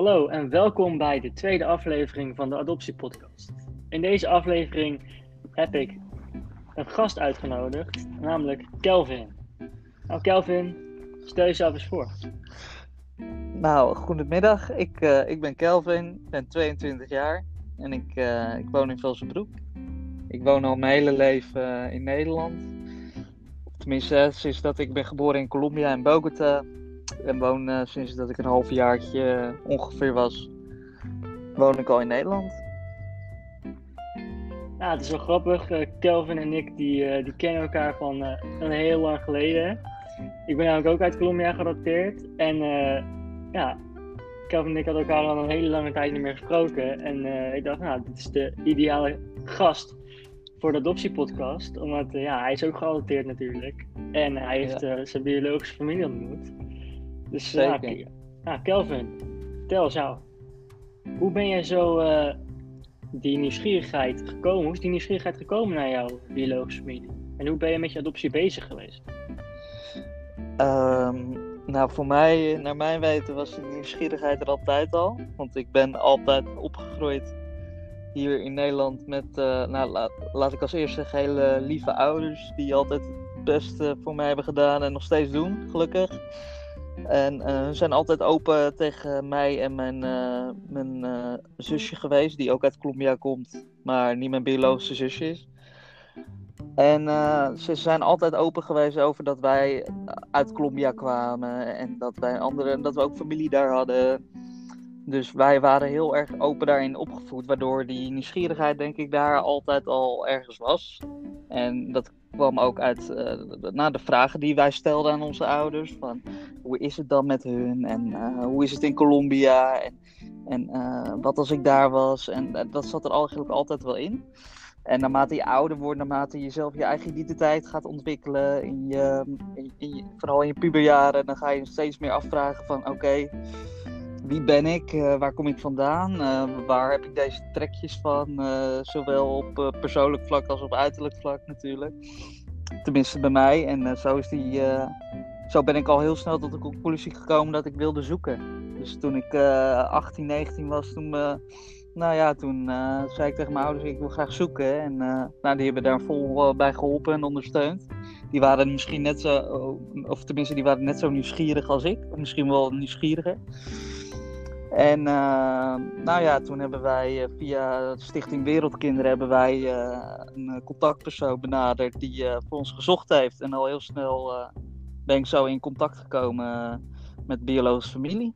Hallo en welkom bij de tweede aflevering van de Adoptiepodcast. In deze aflevering heb ik een gast uitgenodigd, namelijk Kelvin. Nou, Kelvin, stel jezelf eens voor. Nou, goedemiddag. Ik, uh, ik ben Kelvin, ben 22 jaar en ik, uh, ik woon in Velsenbroek. Ik woon al mijn hele leven uh, in Nederland. Tenminste, sinds dat ik ben geboren in Colombia en Bogota. En woon sinds dat ik een halfjaartje ongeveer was, woon ik al in Nederland. Ja, het is wel grappig. Kelvin en ik die, die kennen elkaar van een heel lang geleden. Ik ben namelijk ook uit Colombia geadopteerd. En ja, Kelvin en ik hadden elkaar al een hele lange tijd niet meer gesproken. En ik dacht, nou, dit is de ideale gast voor de adoptiepodcast. Omdat ja, hij is ook geadopteerd natuurlijk. En hij heeft ja. uh, zijn biologische familie ontmoet. Dus ja, Kelvin, vertel eens jou. Hoe ben jij zo die nieuwsgierigheid gekomen? Hoe is die nieuwsgierigheid gekomen naar jouw biologische familie? En hoe ben je met je adoptie bezig geweest? Um, nou, voor mij, naar mijn weten, was die nieuwsgierigheid er altijd al. Want ik ben altijd opgegroeid hier in Nederland met, uh, nou, laat, laat, ik als eerste zeggen, hele lieve ouders. Die altijd het beste voor mij hebben gedaan en nog steeds doen, gelukkig. En uh, ze zijn altijd open tegen mij en mijn, uh, mijn zusje geweest, die ook uit Colombia komt, maar niet mijn biologische zusje is. En ze zijn altijd open geweest over dat wij uit Colombia kwamen en dat wij andere, dat we ook familie daar hadden. Dus wij waren heel erg open daarin opgevoed, waardoor die nieuwsgierigheid denk ik daar altijd al ergens was. En dat kwam ook uit uh, na de vragen die wij stelden aan onze ouders. Van hoe is het dan met hun en uh, hoe is het in Colombia en, en uh, wat als ik daar was. En dat zat er eigenlijk altijd wel in. En naarmate je ouder wordt, naarmate je zelf je eigen identiteit gaat ontwikkelen, in je, in vooral in je puberjaren, dan ga je steeds meer afvragen van oké, wie ben ik, uh, waar kom ik vandaan, uh, waar heb ik deze trekjes van, uh, zowel op persoonlijk vlak als op uiterlijk vlak natuurlijk. Tenminste bij mij. En zo, is die, zo ben ik al heel snel tot de conclusie gekomen dat ik wilde zoeken. Dus toen ik 18, 19 was, toen nou ja, toen zei ik tegen mijn ouders, ik wil graag zoeken. En nou, die hebben daar vol bij geholpen en ondersteund. Die waren misschien net zo, of tenminste, die waren net zo nieuwsgierig als ik. Of misschien wel nieuwsgieriger. En nou ja, toen hebben wij via Stichting Wereldkinderen hebben wij een contactpersoon benaderd die voor ons gezocht heeft. En al heel snel ben ik zo in contact gekomen met biologische familie.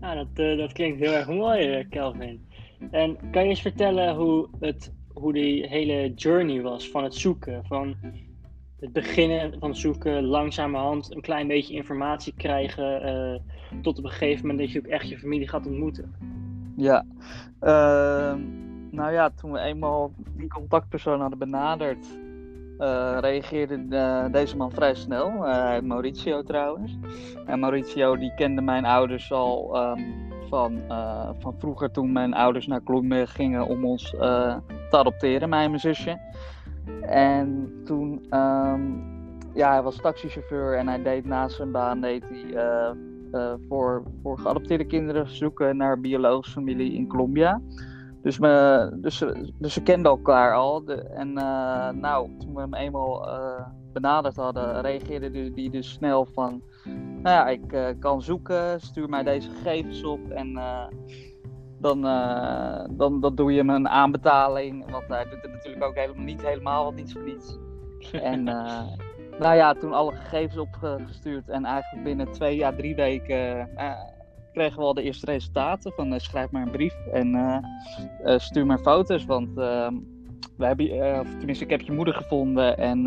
Nou, dat, dat klinkt heel erg mooi, Kelvin. En kan je eens vertellen hoe, het, hoe die hele journey was van het zoeken? Van het beginnen van zoeken, langzamerhand een klein beetje informatie krijgen, uh, tot op een gegeven moment dat je ook echt je familie gaat ontmoeten. Ja, ehm, nou ja, toen we eenmaal die contactpersoon hadden benaderd, uh, reageerde uh, deze man vrij snel. Mauricio trouwens. En Mauricio die kende mijn ouders al um, van, van vroeger toen mijn ouders naar Colombia gingen om ons te adopteren, mij en mijn zusje. En toen, um, ja, hij was taxichauffeur en hij deed naast zijn baan deed hij, voor, voor geadopteerde kinderen zoeken naar biologische familie in Colombia. Dus, me, dus, dus ze kenden elkaar al. En uh, nou, toen we hem eenmaal benaderd hadden, reageerde hij die dus snel van... Nou ja, ik kan zoeken, stuur mij deze gegevens op en dan, dan, dan doe je hem een aanbetaling. Want hij doet het natuurlijk ook helemaal niet helemaal wat niets voor niets. en nou ja, toen alle gegevens opgestuurd en eigenlijk binnen twee à drie weken kregen we al de eerste resultaten van schrijf maar een brief en stuur maar foto's. Want ehm, we hebben, of tenminste, ik heb je moeder gevonden en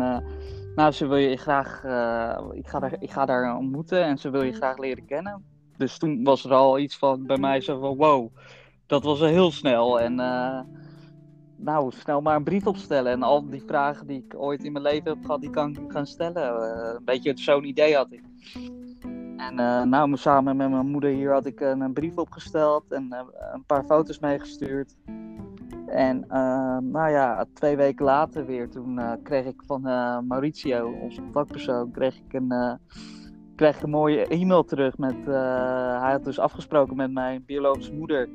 nou, ze wil je graag, ik, ga daar, ik ga daar ontmoeten en ze wil je graag leren kennen. Dus toen was er al iets van bij mij zo van wow, dat was heel snel. En nou, snel maar een brief opstellen. En al die vragen die ik ooit in mijn leven heb gehad, die kan ik gaan stellen. een beetje zo'n idee had ik. En uh, nou, samen met mijn moeder hier had ik een, brief opgesteld en uh, een paar foto's meegestuurd. En uh, nou ja, twee weken later weer, toen kreeg ik van Mauricio, onze contactpersoon, kreeg ik een, kreeg een mooie e-mail terug met. hij had dus afgesproken met mijn biologische moeder.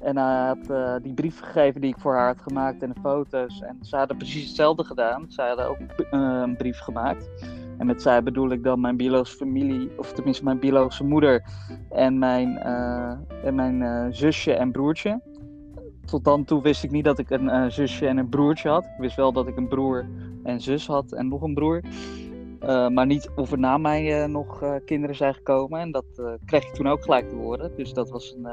En hij had die brief gegeven die ik voor haar had gemaakt en de foto's. En ze hadden precies hetzelfde gedaan. Zij hadden ook een brief gemaakt. En met zij bedoel ik dan mijn biologische familie, of tenminste mijn biologische moeder en mijn, uh, en mijn zusje en broertje. Tot dan toe wist ik niet dat ik een zusje en een broertje had. Ik wist wel dat ik een broer en zus had en nog een broer. maar niet of er na mij nog kinderen zijn gekomen. En dat kreeg ik toen ook gelijk te horen. Dus dat was een,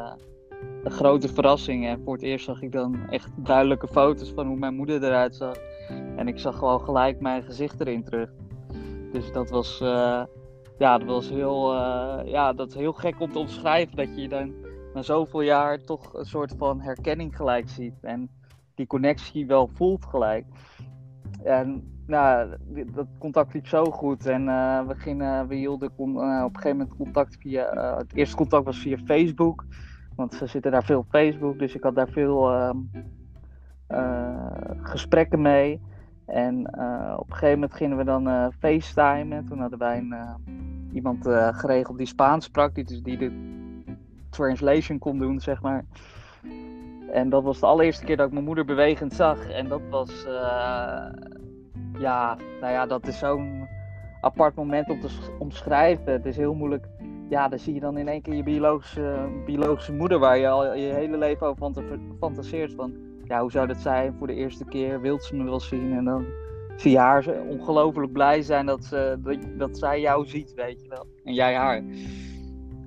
een grote verrassing. En voor het eerst zag ik dan echt duidelijke foto's van hoe mijn moeder eruit zag. En ik zag wel gelijk mijn gezicht erin terug. Dus dat was, uh, ja, dat was heel, uh, ja, dat heel gek om te omschrijven. Dat je dan na zoveel jaar toch een soort van herkenning gelijk ziet. En die connectie wel voelt gelijk. En nou, dat contact liep zo goed. En uh, we, gingen, we hielden op een gegeven moment contact via. het eerste contact was via Facebook. Want ze zitten daar veel op Facebook. Dus ik had daar veel ehm, gesprekken mee. En uh, op een gegeven moment gingen we dan uh, facetimen. Toen hadden wij een, iemand geregeld die Spaans sprak, die, dus die de translation kon doen, zeg maar. En dat was de allereerste keer dat ik mijn moeder bewegend zag. En dat was, ja, nou ja, dat is zo'n apart moment om te omschrijven. Het is heel moeilijk. Ja, dan zie je dan in één keer je biologische, biologische moeder, waar je al je hele leven over fantaseert. Van, ja, hoe zou dat zijn voor de eerste keer? Wilt ze me wel zien? En dan zie je haar ongelooflijk blij zijn dat, ze, dat, zij jou ziet, weet je wel. En jij haar.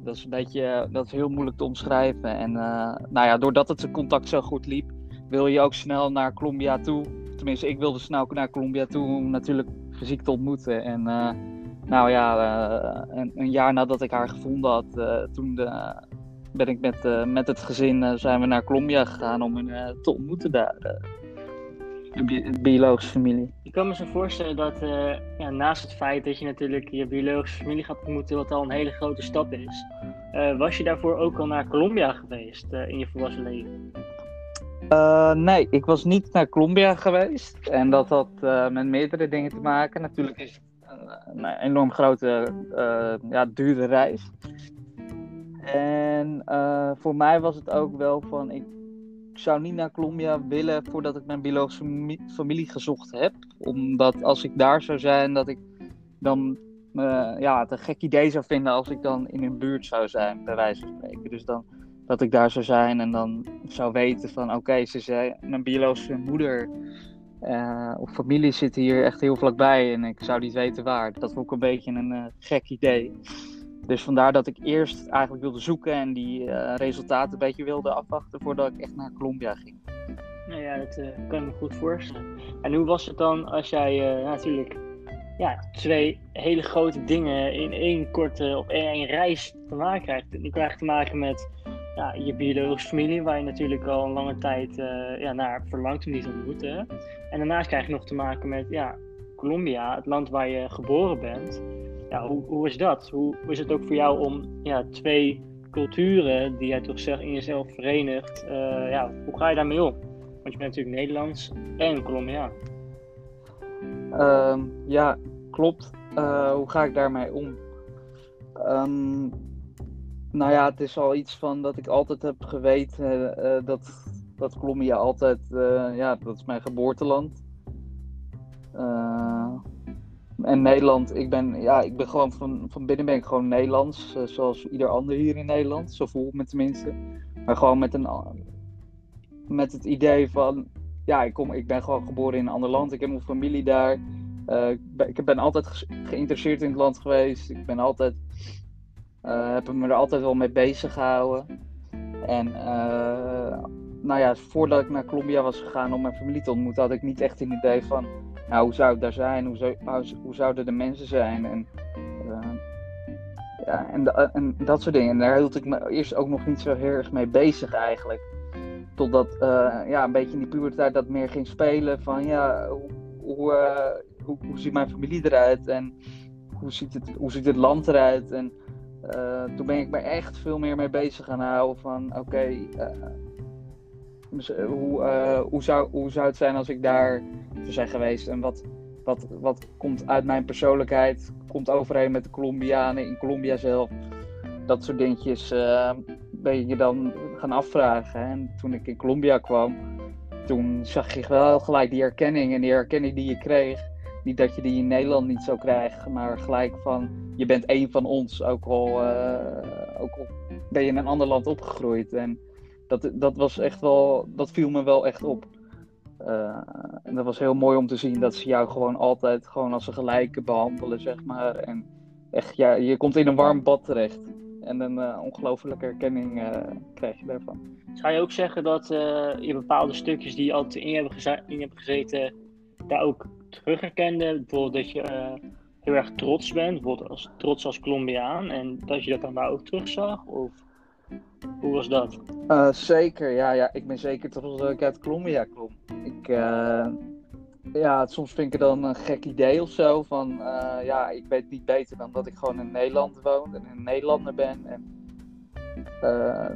Dat is een beetje, dat is heel moeilijk te omschrijven. En uh, nou ja, doordat het contact zo goed liep, wil je ook snel naar Colombia toe. Tenminste, ik wilde snel naar Colombia toe om natuurlijk fysiek te ontmoeten. En uh, nou ja, uh, een, een, jaar nadat ik haar gevonden had, toen de, ben ik met, met het gezin zijn we naar Colombia gegaan om hen te ontmoeten daar. de bi biologische familie. Ik kan me zo voorstellen dat ja, naast het feit dat je natuurlijk je biologische familie gaat ontmoeten, wat al een hele grote stap is, was je daarvoor ook al naar Colombia geweest in je volwassen leven? nee, ik was niet naar Colombia geweest. En dat had met meerdere dingen te maken. Natuurlijk is een, een enorm grote, ja, dure reis. En uh, voor mij was het ook wel van, ik zou niet naar Colombia willen voordat ik mijn biologische familie gezocht heb. Omdat als ik daar zou zijn, dat ik dan ja, het een gek idee zou vinden als ik dan in een buurt zou zijn, bij wijze van spreken. Dus dan dat ik daar zou zijn en dan zou weten van, oké, ze zei, mijn biologische moeder uh, of familie zit hier echt heel vlakbij en ik zou niet weten waar. Dat vond ik een beetje een gek idee. Dus vandaar dat ik eerst eigenlijk wilde zoeken en die uh, resultaten een beetje wilde afwachten voordat ik echt naar Colombia ging. Nou ja, dat kan ik me goed voorstellen. En hoe was het dan als jij natuurlijk ja, twee hele grote dingen in één korte of één, reis te maken krijgt? Je krijgt te maken met ja, je biologische familie, waar je natuurlijk al een lange tijd ja, naar verlangt om die te ontmoeten. En daarnaast krijg je nog te maken met ja, Colombia, het land waar je geboren bent ja, hoe, hoe is dat? Hoe, is het ook voor jou om ja, twee culturen die jij toch zegt in jezelf verenigt, uh, ja, hoe ga je daarmee om? Want je bent natuurlijk Nederlands en Colombiaan. Um, ja, klopt. Uh, hoe ga ik daarmee om? Um, nou ja, het is al iets van dat ik altijd heb geweten uh, dat, dat Colombia altijd, ja, dat is mijn geboorteland. En Nederland, ik ben, ja, ik ben gewoon van, van binnen ben ik gewoon Nederlands. Zoals ieder ander hier in Nederland. Zo voel ik me tenminste. Maar gewoon met, een, met het idee van, ja, ik, kom, ik ben gewoon geboren in een ander land. Ik heb mijn familie daar. Ik, ben, ik ben altijd geïnteresseerd in het land geweest. Ik ben altijd, uh, heb me er altijd wel mee bezig gehouden. En nou ja, voordat ik naar Colombia was gegaan om mijn familie te ontmoeten, had ik niet echt een idee van nou, hoe zou het daar zijn? Hoe, zou, hoe zouden de mensen zijn? En, uh, ja, en, dat soort dingen. En daar hield ik me eerst ook nog niet zo heel erg mee bezig eigenlijk. Totdat ja, een beetje in die puberteit dat meer ging spelen van ja, hoe, hoe, hoe, hoe, ziet mijn familie eruit? En hoe ziet het, hoe ziet het land eruit? En toen ben ik me echt veel meer mee bezig gaan houden van oké, okay, dus, hoe, hoe, zou, hoe zou het zijn als ik daar zou zijn geweest en wat, wat, wat komt uit mijn persoonlijkheid, komt overeen met de Colombianen in Colombia zelf. Dat soort dingetjes ben je dan gaan afvragen. En toen ik in Colombia kwam, toen zag je wel gelijk die herkenning. En die herkenning die je kreeg, niet dat je die in Nederland niet zou krijgen, maar gelijk van je bent één van ons, ook al, uh, ook al ben je in een ander land opgegroeid. En dat, dat was echt wel, dat viel me wel echt op. Uh, en dat was heel mooi om te zien dat ze jou gewoon altijd gewoon als een gelijke behandelen, zeg maar. En echt, ja, je komt in een warm bad terecht. En een uh, ongelofelijke erkenning krijg je daarvan. Zou je ook zeggen dat je bepaalde stukjes die je altijd in in hebt gezeten, daar ook terug herkende? Bijvoorbeeld dat je heel erg trots bent, bijvoorbeeld als, trots als Colombiaan. En dat je dat dan daar ook terugzag? Of hoe was dat? Uh, zeker, ja, ja. Ik ben zeker trots dat ik uit Colombia kom. Ik, uh, ja, soms vind ik het dan een gek idee of zo. Van, ja, ik weet niet beter dan dat ik gewoon in Nederland woon en een Nederlander ben. En,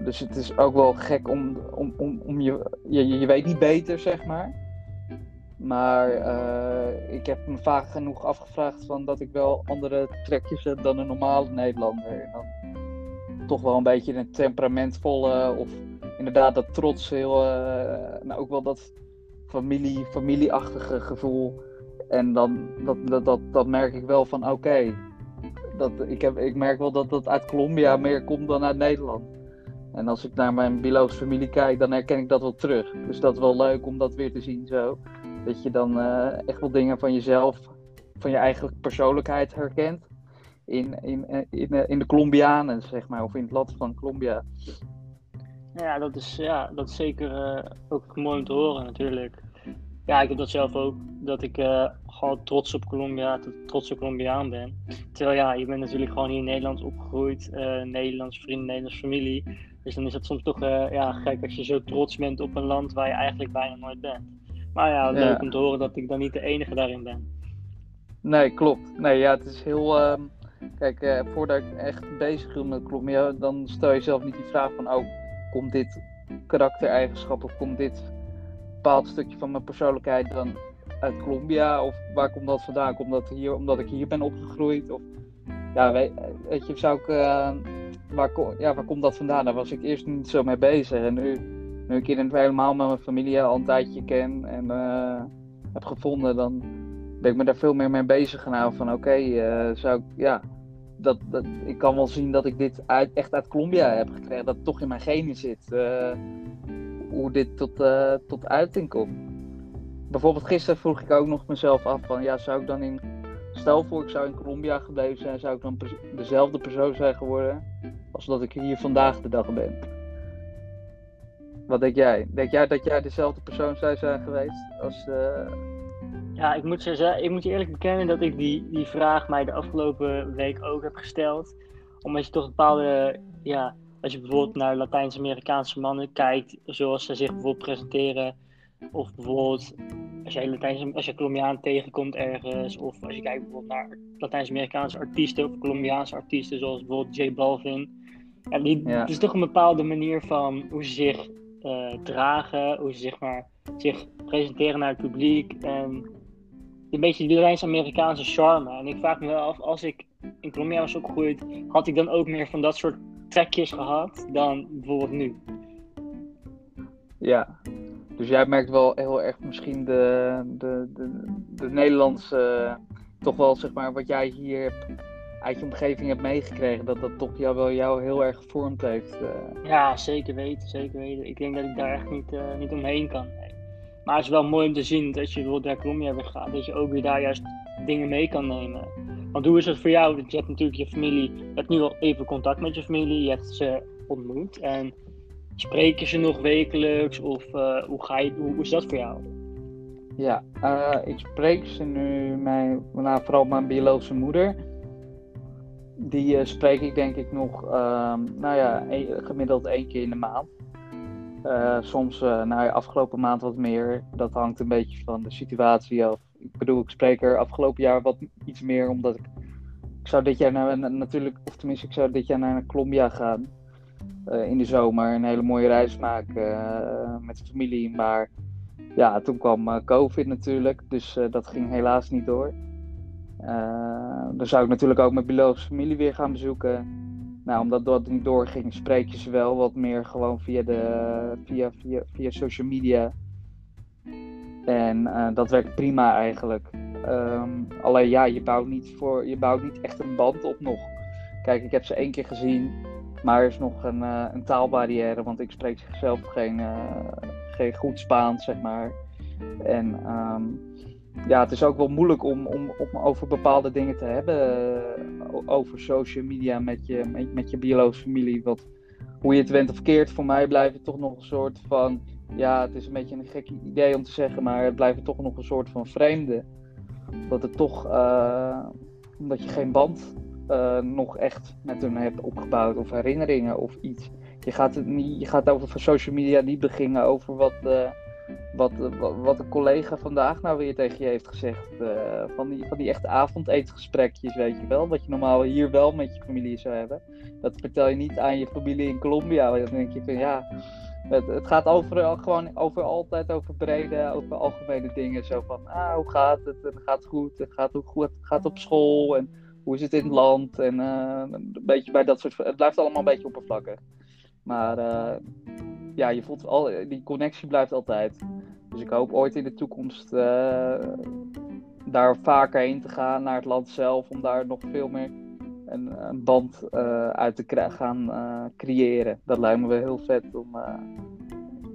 dus het is ook wel gek om, om, om, om je, je, je weet niet beter, zeg maar. Maar ik heb me vaak genoeg afgevraagd van dat ik wel andere trekjes heb dan een normale Nederlander. Dan toch wel een beetje een temperamentvolle of inderdaad dat trots, heel, uh, nou ook wel dat familie, familieachtige gevoel. En dan dat, dat, dat, dat merk ik wel van oké, dat ik, heb, ik merk wel dat dat uit Colombia meer komt dan uit Nederland. En als ik naar mijn biologische familie kijk, dan herken ik dat wel terug. Dus dat is wel leuk om dat weer te zien zo. Dat je dan uh, echt wel dingen van jezelf, van je eigen persoonlijkheid herkent in, in, in, in de Colombianen, zeg maar, of in het land van Colombia. Ja, dat is, ja, dat is zeker ook mooi om te horen natuurlijk. Ja, ik heb dat zelf ook, dat ik gewoon trots op Colombia, trots op Colombiaan ben. Terwijl ja, je bent natuurlijk gewoon hier in Nederland opgegroeid, uh, Nederlands vrienden, Nederlands familie. Dus dan is het soms toch ja, gek als je zo trots bent op een land waar je eigenlijk bijna nooit bent. Maar ja, leuk ja. om te horen dat ik dan niet de enige daarin ben. Nee, klopt. Nee, ja, het is heel... Ehm, Kijk, eh, voordat ik echt bezig wil met Colombia, dan stel je zelf niet die vraag van, oh, komt dit karaktereigenschap of komt dit bepaald stukje van mijn persoonlijkheid dan uit Colombia? Of waar komt dat vandaan? Komt dat hier omdat ik hier ben opgegroeid? Of, ja, weet, weet je, zou ik, uh, waar, ja, waar komt dat vandaan? Daar was ik eerst niet zo mee bezig. En nu, nu ik hier helemaal met mijn familie al een tijdje ken en uh, heb gevonden, dan ben ik me daar veel meer mee bezig gehouden. Van oké, uh, zou ik, ja, dat, dat, ik kan wel zien dat ik dit uit, echt uit Colombia heb gekregen. Dat het toch in mijn genen zit. Uh, hoe dit tot, tot uiting komt. Bijvoorbeeld gisteren vroeg ik ook nog mezelf af van ja, zou ik dan in. Stel voor ik zou in Colombia gebleven zijn, zou ik dan dezelfde persoon zijn geworden als dat ik hier vandaag de dag ben. Wat denk jij? Denk jij dat jij dezelfde persoon zou zijn geweest als, uh, ja, ik moet, zeggen, ik moet je eerlijk bekennen dat ik die, die vraag mij de afgelopen week ook heb gesteld. Omdat je toch bepaalde, ja, als je bijvoorbeeld naar Latijns-Amerikaanse mannen kijkt, zoals ze zich bijvoorbeeld presenteren. Of bijvoorbeeld als je, Latijns, als je Colombiaan tegenkomt ergens. Of als je kijkt bijvoorbeeld naar Latijns-Amerikaanse artiesten of Colombiaanse artiesten, zoals bijvoorbeeld J Balvin. Ja, die, Het is toch een bepaalde manier van hoe ze zich uh, dragen, hoe ze zeg maar, zich presenteren naar het publiek. En een beetje die Latijns-Amerikaanse charme. En ik vraag me wel af, als ik in Colombia was opgegroeid, had ik dan ook meer van dat soort trekjes gehad dan bijvoorbeeld nu? Ja, dus jij merkt wel heel erg misschien de, de, de, de Nederlandse, toch wel zeg maar wat jij hier hebt, uit je omgeving hebt meegekregen, dat dat toch jou, wel jou heel erg gevormd heeft. Uh. Ja, zeker weten, zeker weten. Ik denk dat ik daar echt niet, uh, niet omheen kan. Maar het is wel mooi om te zien dat je bijvoorbeeld naar Colombia weer gaat. Dat je ook weer daar juist dingen mee kan nemen. Want hoe is het voor jou? Je hebt natuurlijk je familie. Je hebt nu al even contact met je familie. Je hebt ze ontmoet. En spreek je ze nog wekelijks? Of uh, hoe, ga je, hoe, hoe, is dat voor jou? Ja, uh, ik spreek ze nu, mijn, nou, vooral mijn biologische moeder. Die uh, spreek ik denk ik nog, nou ja, gemiddeld één keer in de maand. Uh, soms, uh, nou afgelopen maand wat meer. Dat hangt een beetje van de situatie af. Ik bedoel, ik spreek er afgelopen jaar wat iets meer, omdat ik. Ik zou dit jaar naar, natuurlijk, of tenminste, ik zou dit jaar naar Colombia gaan. In de zomer. Een hele mooie reis maken met de familie. Maar ja, toen kwam COVID natuurlijk, dus dat ging helaas niet door. Dan zou ik natuurlijk ook mijn biologische familie weer gaan bezoeken. Nou, omdat dat niet doorging, spreek je ze wel wat meer gewoon via, de, via, via, via social media. En dat werkt prima eigenlijk. Ehm, alleen ja, je bouwt, niet voor, je bouwt niet echt een band op nog. Kijk, ik heb ze één keer gezien, maar er is nog een, uh, een taalbarrière, want ik spreek zelf geen, geen goed Spaans, zeg maar. En ehm, ja, het is ook wel moeilijk om, om, om over bepaalde dingen te hebben, uh, over social media met je, met, met je biologische familie. Want hoe je het went of keert, voor mij blijft het toch nog een soort van, ja, het is een beetje een gek idee om te zeggen, maar het blijft toch nog een soort van vreemde dat het toch, uh, omdat je geen band uh, nog echt met hun hebt opgebouwd of herinneringen of iets. Je gaat, het niet, je gaat over social media niet beginnen over wat, wat, wat een collega vandaag nou weer tegen je heeft gezegd. van, die, van die echte avondeetgesprekjes, weet je wel. Wat je normaal hier wel met je familie zou hebben. Dat vertel je niet aan je familie in Colombia. Dan denk je van ja, het, het gaat over, gewoon over altijd over brede, over algemene dingen. Zo van, ah, hoe gaat het? Het gaat goed. Het gaat, hoe goed, het gaat op school. En hoe is het in het land? En een beetje bij dat soort... Het blijft allemaal een beetje oppervlakkig. Maar ja, je voelt al, die connectie blijft altijd. Dus ik hoop ooit in de toekomst uh, daar vaker heen te gaan naar het land zelf. Om daar nog veel meer een, een band uh, uit te gaan uh, creëren. Dat lijkt me wel heel vet om,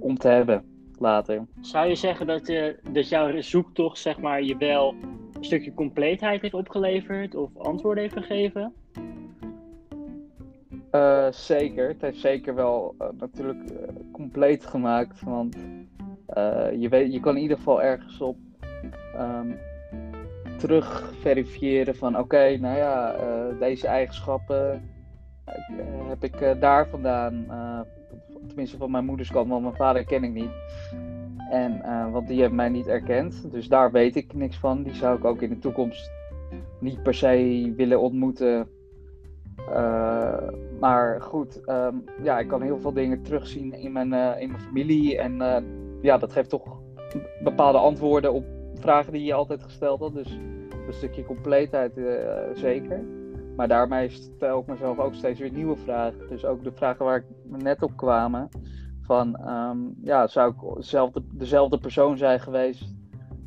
om te hebben later. Zou je zeggen dat, dat jouw zoektocht zeg maar, je wel een stukje compleetheid heeft opgeleverd of antwoorden heeft gegeven? Zeker. Het heeft zeker wel natuurlijk compleet gemaakt. Want je, weet, je kan in ieder geval ergens op um, terug verifiëren van oké, nou ja, deze eigenschappen heb ik daar vandaan. tenminste van mijn moeders kant, want mijn vader ken ik niet. En, want die heeft mij niet erkend. Dus daar weet ik niks van. Die zou ik ook in de toekomst niet per se willen ontmoeten. Maar goed, um, ja, ik kan heel veel dingen terugzien in mijn, in mijn familie. En ja, dat geeft toch bepaalde antwoorden op vragen die je altijd gesteld had. Dus een stukje compleetheid uh, zeker. Maar daarmee stel ik mezelf ook steeds weer nieuwe vragen. Dus ook de vragen waar ik net op kwamen. Van um, ja, zou ik dezelfde, dezelfde persoon zijn geweest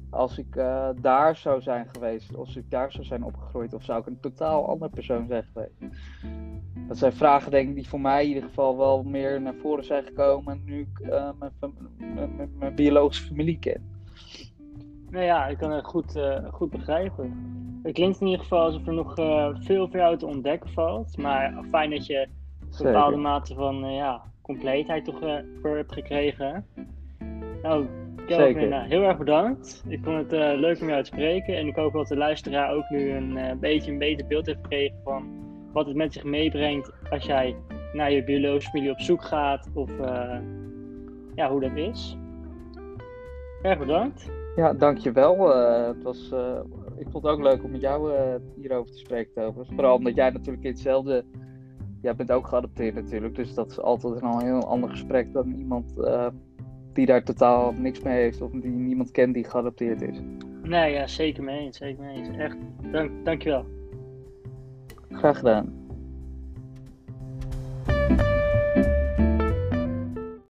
als ik daar zou zijn geweest, als ik daar zou zijn opgegroeid, of zou ik een totaal andere persoon zijn geweest? Dat zijn vragen, denk ik, die voor mij in ieder geval wel meer naar voren zijn gekomen nu ik uh, mijn, mijn biologische familie ken. Nou ja, ik kan het goed, uh, goed begrijpen. Het klinkt in ieder geval alsof er nog uh, veel voor jou te ontdekken valt. Maar fijn dat je een bepaalde mate van ja, compleetheid toch voor hebt gekregen. Nou, Kelvin, nou, heel erg bedankt. Ik vond het leuk om jou te spreken. En ik hoop dat de luisteraar ook nu een beetje een beter beeld heeft gekregen van wat het met zich meebrengt als jij naar je biologische familie op zoek gaat. Of ja, hoe dat is. Erg bedankt. Ja, dankjewel. Uh, het was, uh, ik vond het ook leuk om met jou hierover te spreken. Vooral omdat jij natuurlijk in hetzelfde. Jij bent ook geadopteerd natuurlijk. Dus dat is altijd een heel ander gesprek dan iemand die daar totaal niks mee heeft. Of die niemand kent die geadopteerd is. Nee, ja, zeker mee eens. Zeker mee eens. Echt, dank, dankjewel. خخخخ